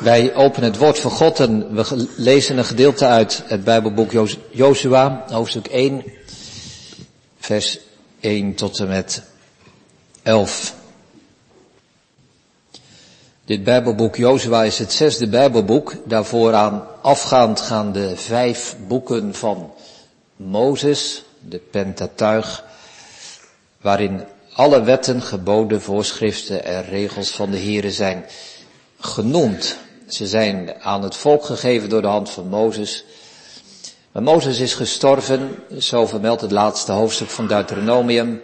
Wij openen het woord van God en we lezen een gedeelte uit het Bijbelboek Jozua, hoofdstuk 1, vers 1 tot en met 11. Dit Bijbelboek Jozua is het zesde Bijbelboek. Daarvoor aan afgaand gaan de vijf boeken van Mozes, de Pentatuig, waarin alle wetten, geboden, voorschriften en regels van de Here zijn genoemd. Ze zijn aan het volk gegeven door de hand van Mozes. Maar Mozes is gestorven, zo vermeldt het laatste hoofdstuk van Deuteronomium.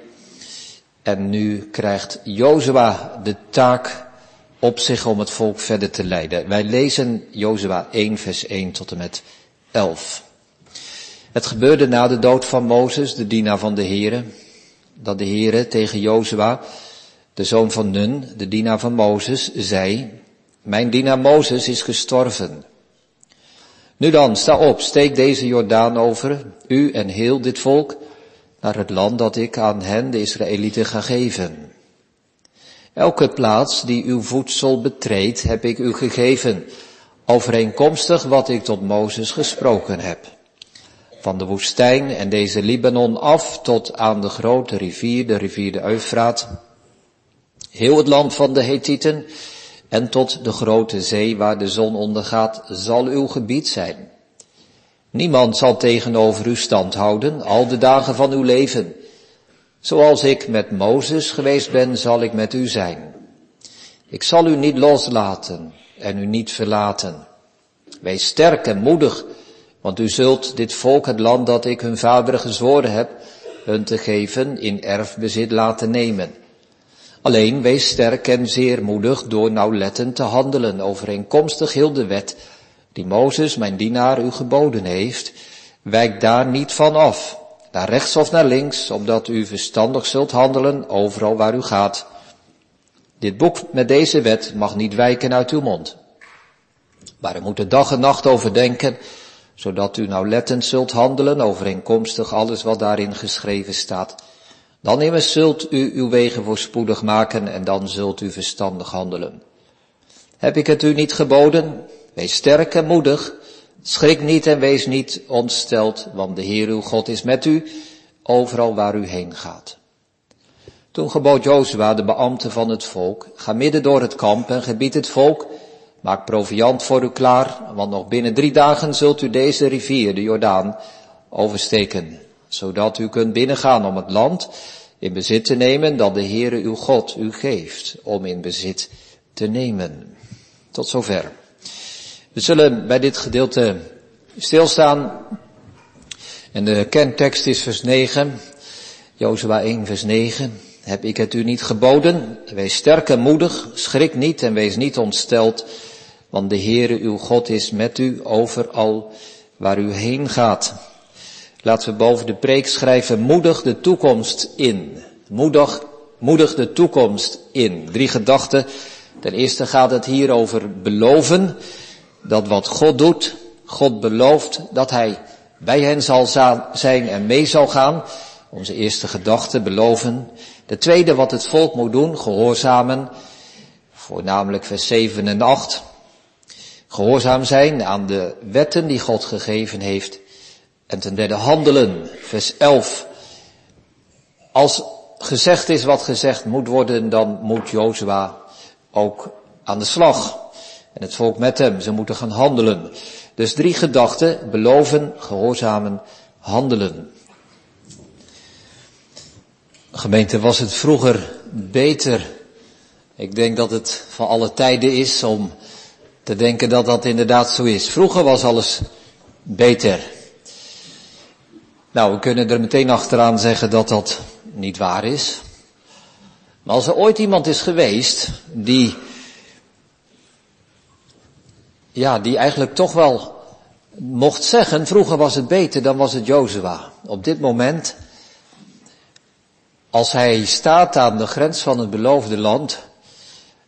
En nu krijgt Jozua de taak op zich om het volk verder te leiden. Wij lezen Jozua 1 vers 1 tot en met 11. Het gebeurde na de dood van Mozes, de dienaar van de Here, dat de Here tegen Jozua, de zoon van Nun, de dienaar van Mozes, zei, mijn dienaar Mozes is gestorven. Nu dan, sta op, steek deze Jordaan over, u en heel dit volk, naar het land dat ik aan hen, de Israëlieten, ga geven. Elke plaats die uw voedsel betreedt, heb ik u gegeven, overeenkomstig wat ik tot Mozes gesproken heb. Van de woestijn en deze Libanon af tot aan de grote rivier, de rivier de Eufraat, heel het land van de Hethieten, en tot de grote zee waar de zon ondergaat zal uw gebied zijn. Niemand zal tegenover u stand houden al de dagen van uw leven. Zoals ik met Mozes geweest ben, zal ik met u zijn. Ik zal u niet loslaten en u niet verlaten. Wees sterk en moedig, want u zult dit volk het land dat ik hun vader gezworen heb, hun te geven in erfbezit laten nemen. Alleen wees sterk en zeer moedig door nauwlettend te handelen, overeenkomstig heel de wet die Mozes, mijn dienaar, u geboden heeft. Wijk daar niet van af, naar rechts of naar links, opdat u verstandig zult handelen overal waar u gaat. Dit boek met deze wet mag niet wijken uit uw mond. Maar u moet er dag en nacht over denken, zodat u nauwlettend zult handelen overeenkomstig alles wat daarin geschreven staat. Dan immers zult u uw wegen voorspoedig maken en dan zult u verstandig handelen. Heb ik het u niet geboden? Wees sterk en moedig. Schrik niet en wees niet ontsteld, want de Heer uw God is met u, overal waar u heen gaat. Toen gebood Jozua de beambte van het volk, ga midden door het kamp en gebied het volk, maak proviand voor u klaar, want nog binnen drie dagen zult u deze rivier, de Jordaan, oversteken zodat u kunt binnengaan om het land in bezit te nemen dat de Heere uw God u geeft om in bezit te nemen. Tot zover. We zullen bij dit gedeelte stilstaan. En de kerntekst is vers 9. Jozua 1 vers 9. Heb ik het u niet geboden? Wees sterk en moedig, schrik niet en wees niet ontsteld, want de Heere uw God is met u overal waar u heen gaat. Laten we boven de preek schrijven, moedig de toekomst in. Moedig, moedig de toekomst in. Drie gedachten. Ten eerste gaat het hier over beloven. Dat wat God doet, God belooft dat Hij bij hen zal zijn en mee zal gaan. Onze eerste gedachte, beloven. De tweede, wat het volk moet doen, gehoorzamen. Voornamelijk vers 7 en 8. Gehoorzaam zijn aan de wetten die God gegeven heeft. En ten derde handelen, vers 11. Als gezegd is wat gezegd moet worden, dan moet Jozua ook aan de slag. En het volk met hem, ze moeten gaan handelen. Dus drie gedachten, beloven, gehoorzamen, handelen. Gemeente, was het vroeger beter? Ik denk dat het van alle tijden is om te denken dat dat inderdaad zo is. Vroeger was alles beter. Nou, we kunnen er meteen achteraan zeggen dat dat niet waar is. Maar als er ooit iemand is geweest die, ja, die eigenlijk toch wel mocht zeggen, vroeger was het beter, dan was het Jozua. Op dit moment, als hij staat aan de grens van het beloofde land,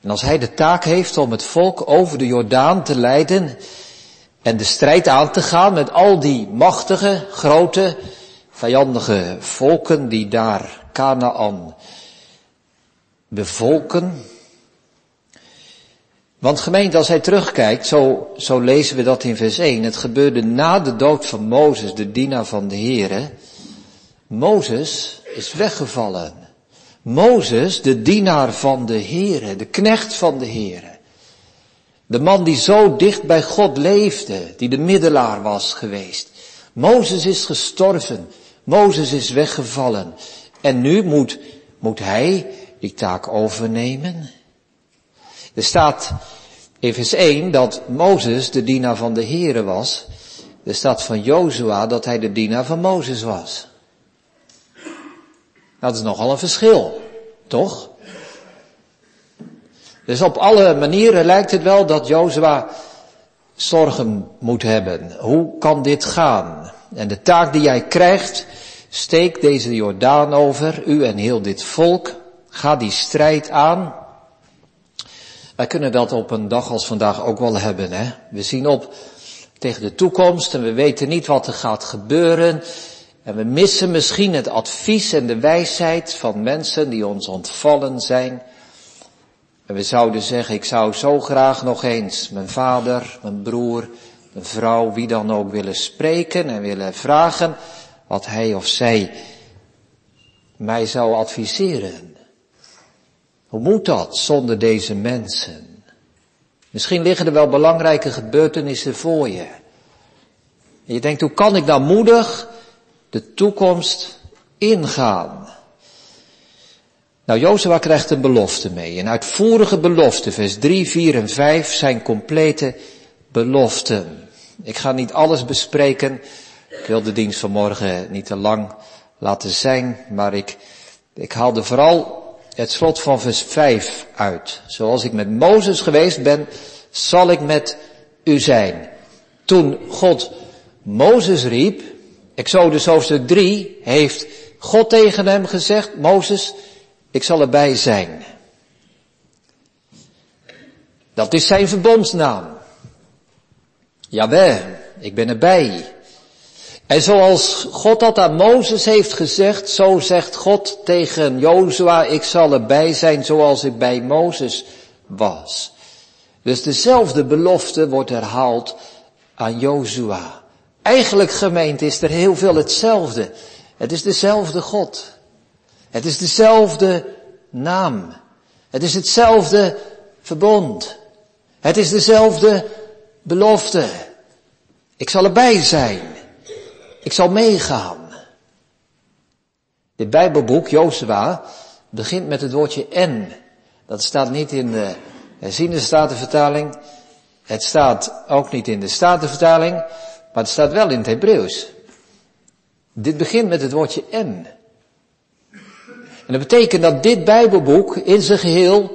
en als hij de taak heeft om het volk over de Jordaan te leiden, en de strijd aan te gaan met al die machtige, grote, vijandige volken die daar Canaan bevolken. Want gemeente, als hij terugkijkt, zo, zo lezen we dat in vers 1, het gebeurde na de dood van Mozes, de dienaar van de Heere. Mozes is weggevallen. Mozes, de dienaar van de Heere, de knecht van de Heere. De man die zo dicht bij God leefde, die de middelaar was geweest. Mozes is gestorven. Mozes is weggevallen. En nu moet, moet hij die taak overnemen. Er staat in vers 1 dat Mozes de dienaar van de Heere was. Er staat van Jozua dat hij de dienaar van Mozes was. Dat is nogal een verschil, toch? Dus op alle manieren lijkt het wel dat Jozua zorgen moet hebben. Hoe kan dit gaan? En de taak die jij krijgt, steek deze Jordaan over, u en heel dit volk. Ga die strijd aan. Wij kunnen dat op een dag als vandaag ook wel hebben. Hè? We zien op tegen de toekomst en we weten niet wat er gaat gebeuren. En we missen misschien het advies en de wijsheid van mensen die ons ontvallen zijn. En we zouden zeggen, ik zou zo graag nog eens mijn vader, mijn broer, mijn vrouw, wie dan ook willen spreken en willen vragen wat hij of zij mij zou adviseren. Hoe moet dat zonder deze mensen? Misschien liggen er wel belangrijke gebeurtenissen voor je. En je denkt, hoe kan ik nou moedig de toekomst ingaan? Nou, Jozua krijgt een belofte mee. Een uitvoerige belofte. Vers 3, 4 en 5 zijn complete beloften. Ik ga niet alles bespreken. Ik wil de dienst van morgen niet te lang laten zijn. Maar ik, ik haalde vooral het slot van vers 5 uit. Zoals ik met Mozes geweest ben, zal ik met u zijn. Toen God Mozes riep, Exodus hoofdstuk 3, heeft God tegen hem gezegd, Mozes, ik zal erbij zijn. Dat is zijn verbondsnaam. Jawel, ik ben erbij. En zoals God dat aan Mozes heeft gezegd, zo zegt God tegen Jozua, ik zal erbij zijn zoals ik bij Mozes was. Dus dezelfde belofte wordt herhaald aan Jozua. Eigenlijk gemeend is er heel veel hetzelfde. Het is dezelfde God. Het is dezelfde naam. Het is hetzelfde verbond. Het is dezelfde belofte. Ik zal erbij zijn. Ik zal meegaan. Dit Bijbelboek, Jozua, begint met het woordje en. Dat staat niet in de herziende statenvertaling. Het staat ook niet in de statenvertaling, maar het staat wel in het Hebreeuws. Dit begint met het woordje en. En dat betekent dat dit Bijbelboek in zijn geheel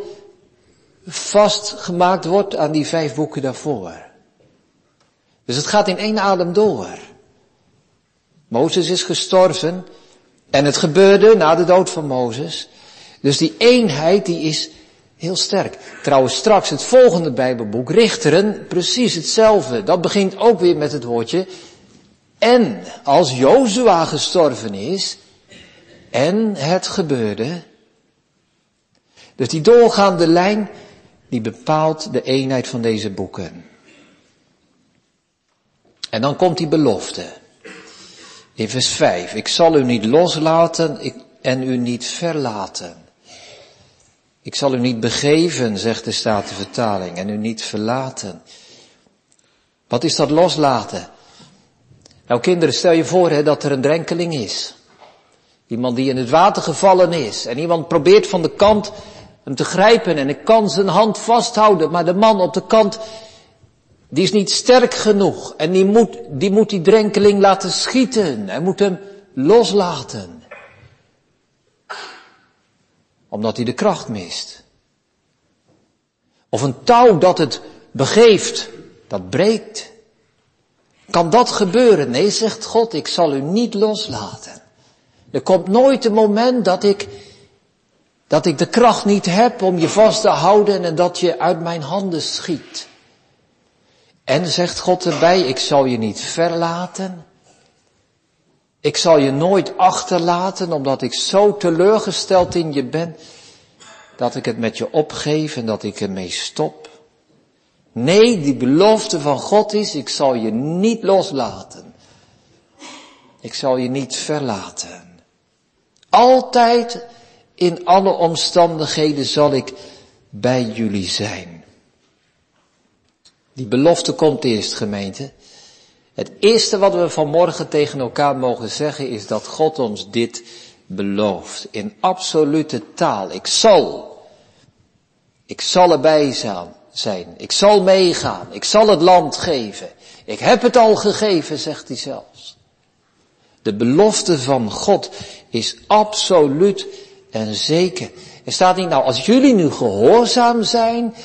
vastgemaakt wordt aan die vijf boeken daarvoor. Dus het gaat in één adem door. Mozes is gestorven en het gebeurde na de dood van Mozes. Dus die eenheid die is heel sterk. Trouwens straks het volgende Bijbelboek, Richteren, precies hetzelfde. Dat begint ook weer met het woordje en als Jozua gestorven is en het gebeurde. Dus die doorgaande lijn die bepaalt de eenheid van deze boeken. En dan komt die belofte. In vers 5. Ik zal u niet loslaten en u niet verlaten. Ik zal u niet begeven, zegt de Statenvertaling, en u niet verlaten. Wat is dat loslaten? Nou kinderen, stel je voor hè, dat er een drenkeling is. Iemand die in het water gevallen is. En iemand probeert van de kant hem te grijpen en ik kan zijn hand vasthouden. Maar de man op de kant die is niet sterk genoeg en die moet, die moet die drenkeling laten schieten. Hij moet hem loslaten. Omdat hij de kracht mist. Of een touw dat het begeeft, dat breekt. Kan dat gebeuren? Nee, zegt God, ik zal u niet loslaten. Er komt nooit een moment dat ik, dat ik de kracht niet heb om je vast te houden en dat je uit mijn handen schiet. En zegt God erbij, ik zal je niet verlaten. Ik zal je nooit achterlaten, omdat ik zo teleurgesteld in je ben, dat ik het met je opgeef en dat ik ermee stop. Nee, die belofte van God is, ik zal je niet loslaten. Ik zal je niet verlaten. Altijd in alle omstandigheden zal ik bij jullie zijn. Die belofte komt eerst, gemeente. Het eerste wat we vanmorgen tegen elkaar mogen zeggen is dat God ons dit belooft. In absolute taal. Ik zal. Ik zal erbij zijn. Ik zal meegaan. Ik zal het land geven. Ik heb het al gegeven, zegt hij zelfs. De belofte van God is absoluut en zeker. Er staat niet, nou, als jullie nu gehoorzaam zijn,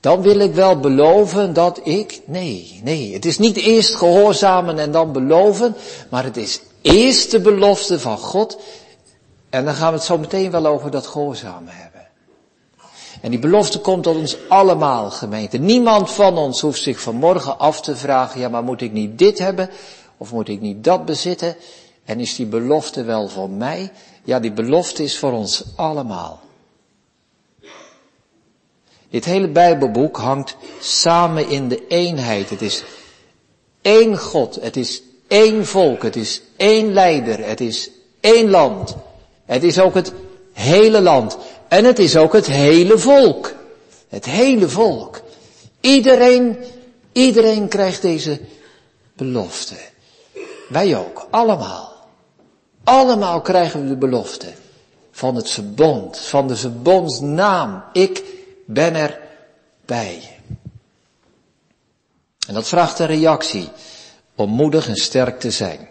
dan wil ik wel beloven dat ik, nee, nee, het is niet eerst gehoorzamen en dan beloven, maar het is eerst de belofte van God en dan gaan we het zo meteen wel over dat gehoorzamen hebben. En die belofte komt tot ons allemaal, gemeente. Niemand van ons hoeft zich vanmorgen af te vragen, ja maar moet ik niet dit hebben of moet ik niet dat bezitten? En is die belofte wel voor mij? Ja, die belofte is voor ons allemaal. Dit hele Bijbelboek hangt samen in de eenheid. Het is één God, het is één volk, het is één leider, het is één land. Het is ook het hele land. En het is ook het hele volk. Het hele volk. Iedereen, iedereen krijgt deze belofte. Wij ook, allemaal. Allemaal krijgen we de belofte van het verbond, van de verbondsnaam. Ik ben er bij. En dat vraagt een reactie om moedig en sterk te zijn.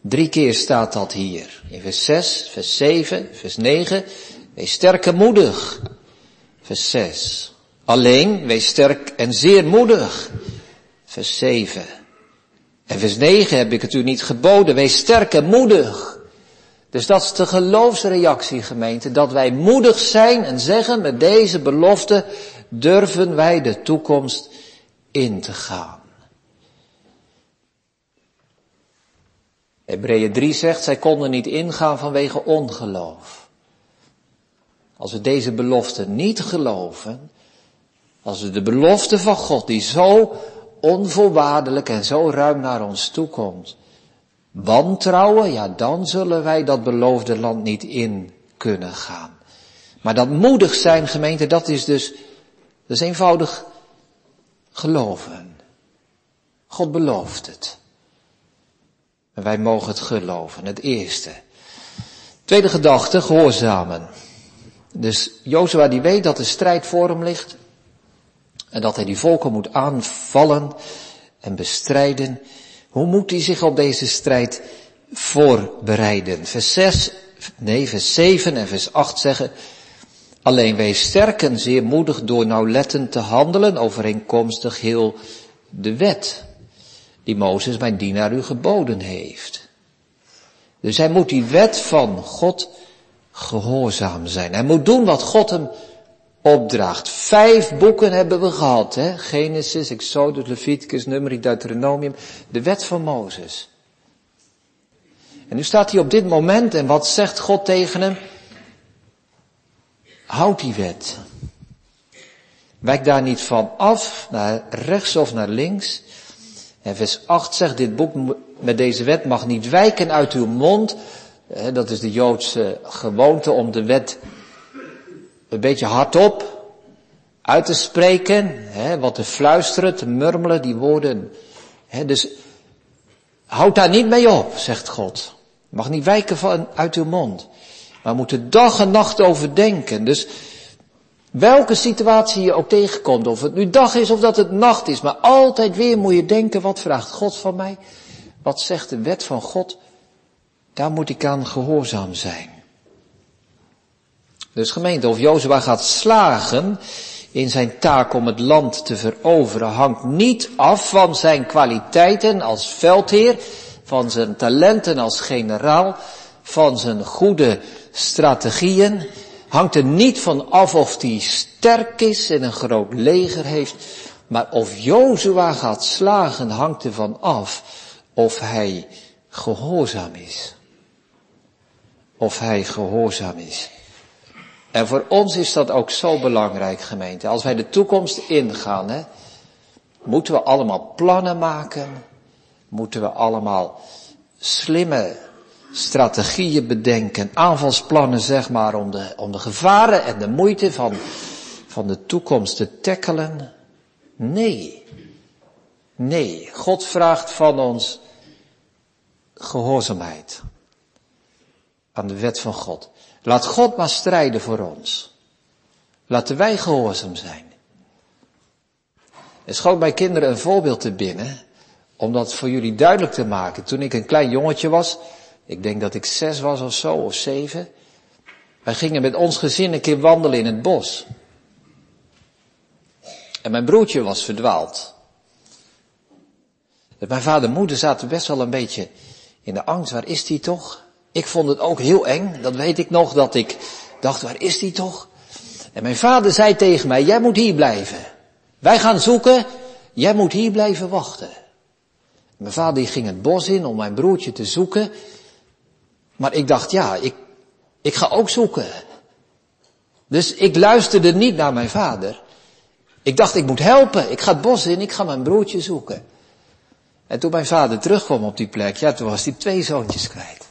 Drie keer staat dat hier. In vers 6, vers 7, vers 9. Wees sterk en moedig. Vers 6. Alleen, wees sterk en zeer moedig. Vers 7. En vers 9 heb ik het u niet geboden. Wees sterk en moedig. Dus dat is de geloofsreactie, gemeente. Dat wij moedig zijn en zeggen met deze belofte durven wij de toekomst in te gaan. Hebreeën 3 zegt, zij konden niet ingaan vanwege ongeloof. Als we deze belofte niet geloven, als we de belofte van God, die zo onvoorwaardelijk en zo ruim naar ons toe komt, wantrouwen, ja dan zullen wij dat beloofde land niet in kunnen gaan. Maar dat moedig zijn, gemeente, dat is dus, dat is eenvoudig geloven. God belooft het. En wij mogen het geloven, het eerste. Tweede gedachte, gehoorzamen. Dus Jozua die weet dat de strijd voor hem ligt. En dat hij die volken moet aanvallen en bestrijden. Hoe moet hij zich op deze strijd voorbereiden? Vers 6, nee, vers 7 en vers 8 zeggen, alleen wees sterk en zeer moedig door nauwlettend te handelen overeenkomstig heel de wet die Mozes mijn dienaar u geboden heeft. Dus hij moet die wet van God gehoorzaam zijn. Hij moet doen wat God hem opdraagt. Vijf boeken hebben we gehad, hè? Genesis, Exodus, Leviticus, Numeri, Deuteronomium, de wet van Mozes. En nu staat hij op dit moment en wat zegt God tegen hem? Houd die wet. Wijk daar niet van af, naar rechts of naar links. En vers 8 zegt, dit boek met deze wet mag niet wijken uit uw mond. Dat is de Joodse gewoonte om de wet een beetje hardop uit te spreken, hè, wat te fluisteren, te murmelen, die woorden. Hè, dus houd daar niet mee op, zegt God. Mag niet wijken van, uit uw mond. Maar we moeten dag en nacht overdenken. Dus welke situatie je ook tegenkomt, of het nu dag is of dat het nacht is, maar altijd weer moet je denken, wat vraagt God van mij? Wat zegt de wet van God? Daar moet ik aan gehoorzaam zijn. Dus gemeente, of Jozua gaat slagen in zijn taak om het land te veroveren, hangt niet af van zijn kwaliteiten als veldheer, van zijn talenten als generaal, van zijn goede strategieën, hangt er niet van af of hij sterk is en een groot leger heeft, maar of Jozua gaat slagen hangt er van af of hij gehoorzaam is. Of hij gehoorzaam is. En voor ons is dat ook zo belangrijk, gemeente. Als wij de toekomst ingaan, hè, Moeten we allemaal plannen maken? Moeten we allemaal slimme strategieën bedenken, aanvalsplannen zeg maar om de, om de gevaren en de moeite van, van de toekomst te tackelen? Nee. Nee, God vraagt van ons gehoorzaamheid aan de wet van God. Laat God maar strijden voor ons. Laten wij gehoorzaam zijn. Er schoot mijn kinderen een voorbeeld te binnen, om dat voor jullie duidelijk te maken. Toen ik een klein jongetje was, ik denk dat ik zes was of zo, of zeven. Wij gingen met ons gezin een keer wandelen in het bos. En mijn broertje was verdwaald. Mijn vader en moeder zaten best wel een beetje in de angst. Waar is die toch? Ik vond het ook heel eng. Dat weet ik nog, dat ik dacht, waar is die toch? En mijn vader zei tegen mij, jij moet hier blijven. Wij gaan zoeken, jij moet hier blijven wachten. Mijn vader ging het bos in om mijn broertje te zoeken. Maar ik dacht, ja, ik, ik ga ook zoeken. Dus ik luisterde niet naar mijn vader. Ik dacht, ik moet helpen. Ik ga het bos in, ik ga mijn broertje zoeken. En toen mijn vader terugkwam op die plek, ja, toen was hij twee zoontjes kwijt.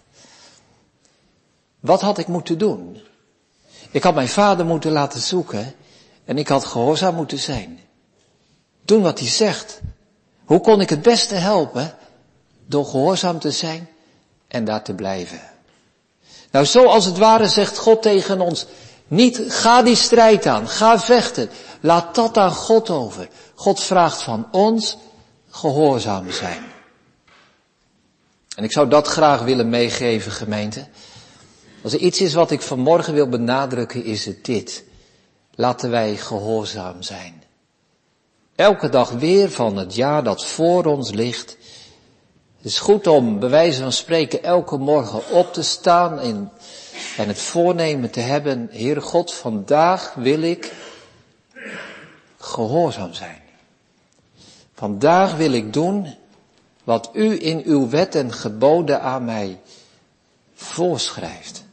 Wat had ik moeten doen? Ik had mijn vader moeten laten zoeken en ik had gehoorzaam moeten zijn. Doen wat hij zegt. Hoe kon ik het beste helpen? Door gehoorzaam te zijn en daar te blijven. Nou, zo als het ware zegt God tegen ons, niet ga die strijd aan, ga vechten, laat dat aan God over. God vraagt van ons gehoorzaam zijn. En ik zou dat graag willen meegeven, gemeente. Als er iets is wat ik vanmorgen wil benadrukken, is het dit. Laten wij gehoorzaam zijn. Elke dag weer van het jaar dat voor ons ligt. Het is goed om, bij wijze van spreken, elke morgen op te staan en, en het voornemen te hebben, Heere God, vandaag wil ik gehoorzaam zijn. Vandaag wil ik doen wat u in uw wet en geboden aan mij voorschrijft.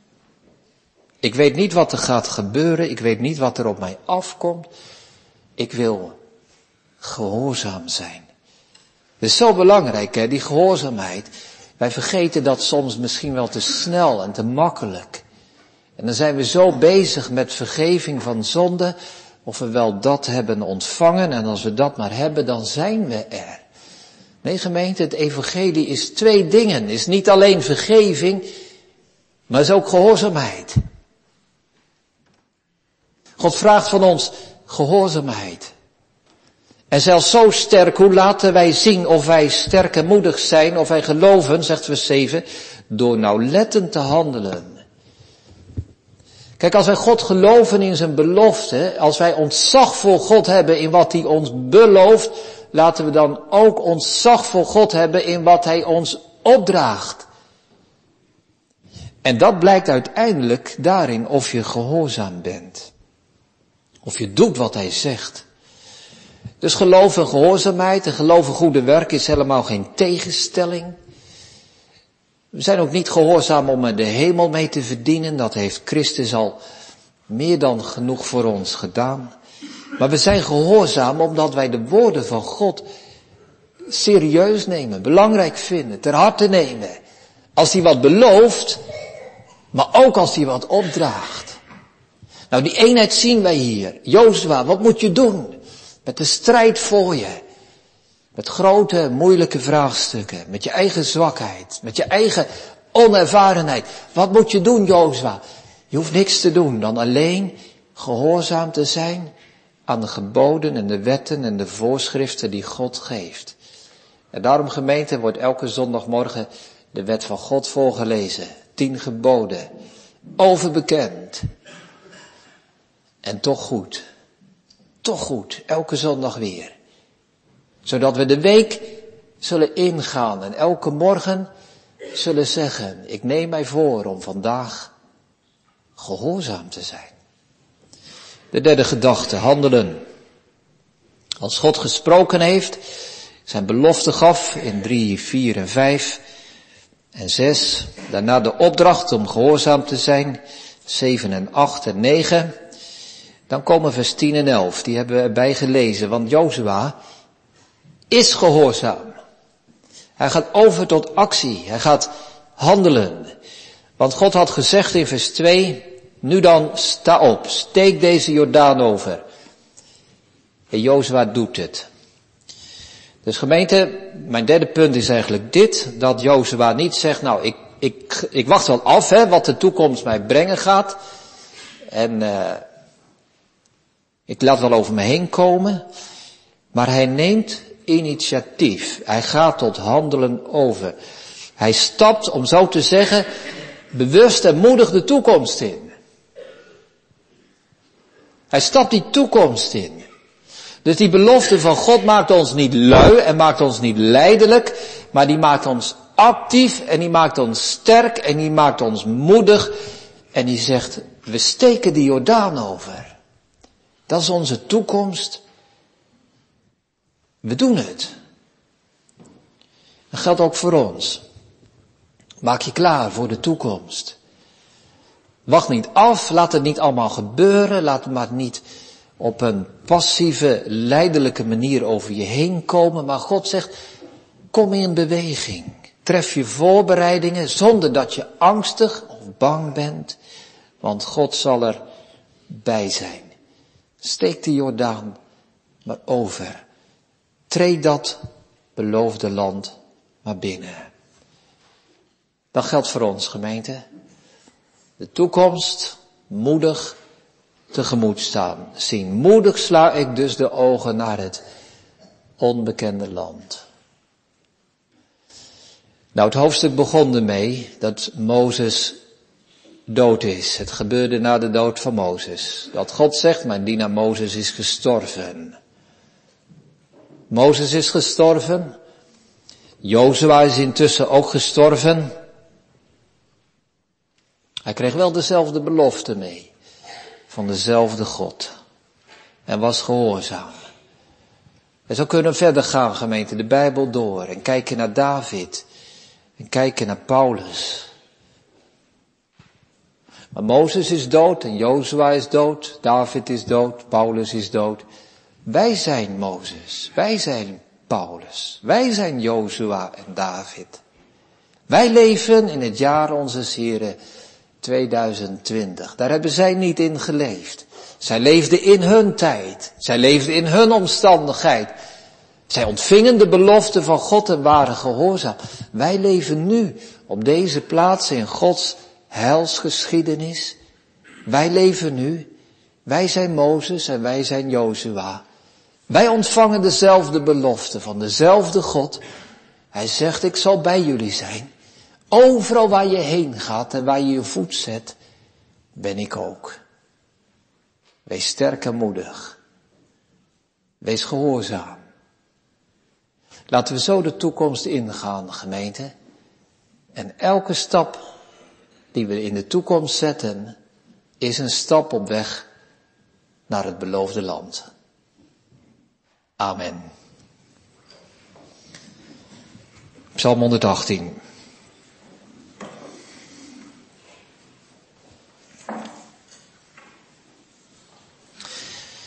Ik weet niet wat er gaat gebeuren, ik weet niet wat er op mij afkomt. Ik wil gehoorzaam zijn. Het is zo belangrijk, hè, die gehoorzaamheid. Wij vergeten dat soms misschien wel te snel en te makkelijk. En dan zijn we zo bezig met vergeving van zonde, of we wel dat hebben ontvangen, en als we dat maar hebben, dan zijn we er. Nee gemeente, het evangelie is twee dingen. is niet alleen vergeving, maar is ook gehoorzaamheid. God vraagt van ons gehoorzaamheid. En zelfs zo sterk, hoe laten wij zien of wij sterk en moedig zijn, of wij geloven, zegt vers 7, door nauwlettend te handelen. Kijk, als wij God geloven in zijn belofte, als wij ontzag voor God hebben in wat hij ons belooft, laten we dan ook ontzag voor God hebben in wat hij ons opdraagt. En dat blijkt uiteindelijk daarin of je gehoorzaam bent. Of je doet wat hij zegt. Dus geloof en gehoorzaamheid en geloof en goede werk is helemaal geen tegenstelling. We zijn ook niet gehoorzaam om er de hemel mee te verdienen. Dat heeft Christus al meer dan genoeg voor ons gedaan. Maar we zijn gehoorzaam omdat wij de woorden van God serieus nemen, belangrijk vinden, ter harte nemen. Als hij wat belooft, maar ook als hij wat opdraagt. Nou, die eenheid zien wij hier. Jozua, wat moet je doen? Met de strijd voor je. Met grote, moeilijke vraagstukken. Met je eigen zwakheid. Met je eigen onervarenheid. Wat moet je doen, Jozua? Je hoeft niks te doen dan alleen gehoorzaam te zijn aan de geboden en de wetten en de voorschriften die God geeft. En daarom gemeente wordt elke zondagmorgen de wet van God voorgelezen. Tien geboden. Overbekend. En toch goed. Toch goed. Elke zondag weer. Zodat we de week zullen ingaan en elke morgen zullen zeggen, ik neem mij voor om vandaag gehoorzaam te zijn. De derde gedachte, handelen. Als God gesproken heeft, zijn belofte gaf in 3, 4 en 5 en 6, daarna de opdracht om gehoorzaam te zijn, 7 en 8 en 9, dan komen vers 10 en 11, die hebben we erbij gelezen, want Jozua, is gehoorzaam. Hij gaat over tot actie. Hij gaat handelen. Want God had gezegd in vers 2, nu dan sta op, steek deze Jordaan over. En Jozua doet het. Dus gemeente, mijn derde punt is eigenlijk dit, dat Jozua niet zegt, nou ik, ik, ik wacht wel af hè, wat de toekomst mij brengen gaat. En uh, ik laat wel over me heen komen. Maar hij neemt initiatief. Hij gaat tot handelen over. Hij stapt, om zo te zeggen, bewust en moedig de toekomst in. Hij stapt die toekomst in. Dus die belofte van God maakt ons niet lui en maakt ons niet leidelijk, maar die maakt ons actief en die maakt ons sterk en die maakt ons moedig en die zegt, we steken die Jordaan over. Dat is onze toekomst. We doen het. Dat geldt ook voor ons. Maak je klaar voor de toekomst. Wacht niet af, laat het niet allemaal gebeuren, laat het maar niet op een passieve, leidelijke manier over je heen komen, maar God zegt, kom in beweging. Tref je voorbereidingen zonder dat je angstig of bang bent, want God zal er bij zijn. Steek de Jordaan maar over. Treed dat beloofde land maar binnen. Dat geldt voor ons, gemeente. De toekomst moedig tegemoet staan. Zien moedig sla ik dus de ogen naar het onbekende land. Nou, het hoofdstuk begon ermee dat Mozes dood is. Het gebeurde na de dood van Mozes. Dat God zegt, mijn dienaar Mozes is gestorven. Mozes is gestorven. Jozua is intussen ook gestorven. Hij kreeg wel dezelfde belofte mee. Van dezelfde God. En was gehoorzaam. En zo kunnen we verder gaan, gemeente, de Bijbel door. En kijken naar David. En kijken naar Paulus. Maar Mozes is dood en Jozua is dood. David is dood. Paulus is dood. Wij zijn Mozes. Wij zijn Paulus. Wij zijn Jozua en David. Wij leven in het jaar onze Heren 2020. Daar hebben zij niet in geleefd. Zij leefden in hun tijd. Zij leefden in hun omstandigheid. Zij ontvingen de belofte van God en waren gehoorzaam. Wij leven nu op deze plaats in Gods heilsgeschiedenis. Wij leven nu. Wij zijn Mozes en wij zijn Jozua. Wij ontvangen dezelfde belofte van dezelfde God. Hij zegt, ik zal bij jullie zijn. Overal waar je heen gaat en waar je je voet zet, ben ik ook. Wees sterk en moedig. Wees gehoorzaam. Laten we zo de toekomst ingaan, gemeente. En elke stap die we in de toekomst zetten, is een stap op weg naar het beloofde land. Amen. Psalm 118.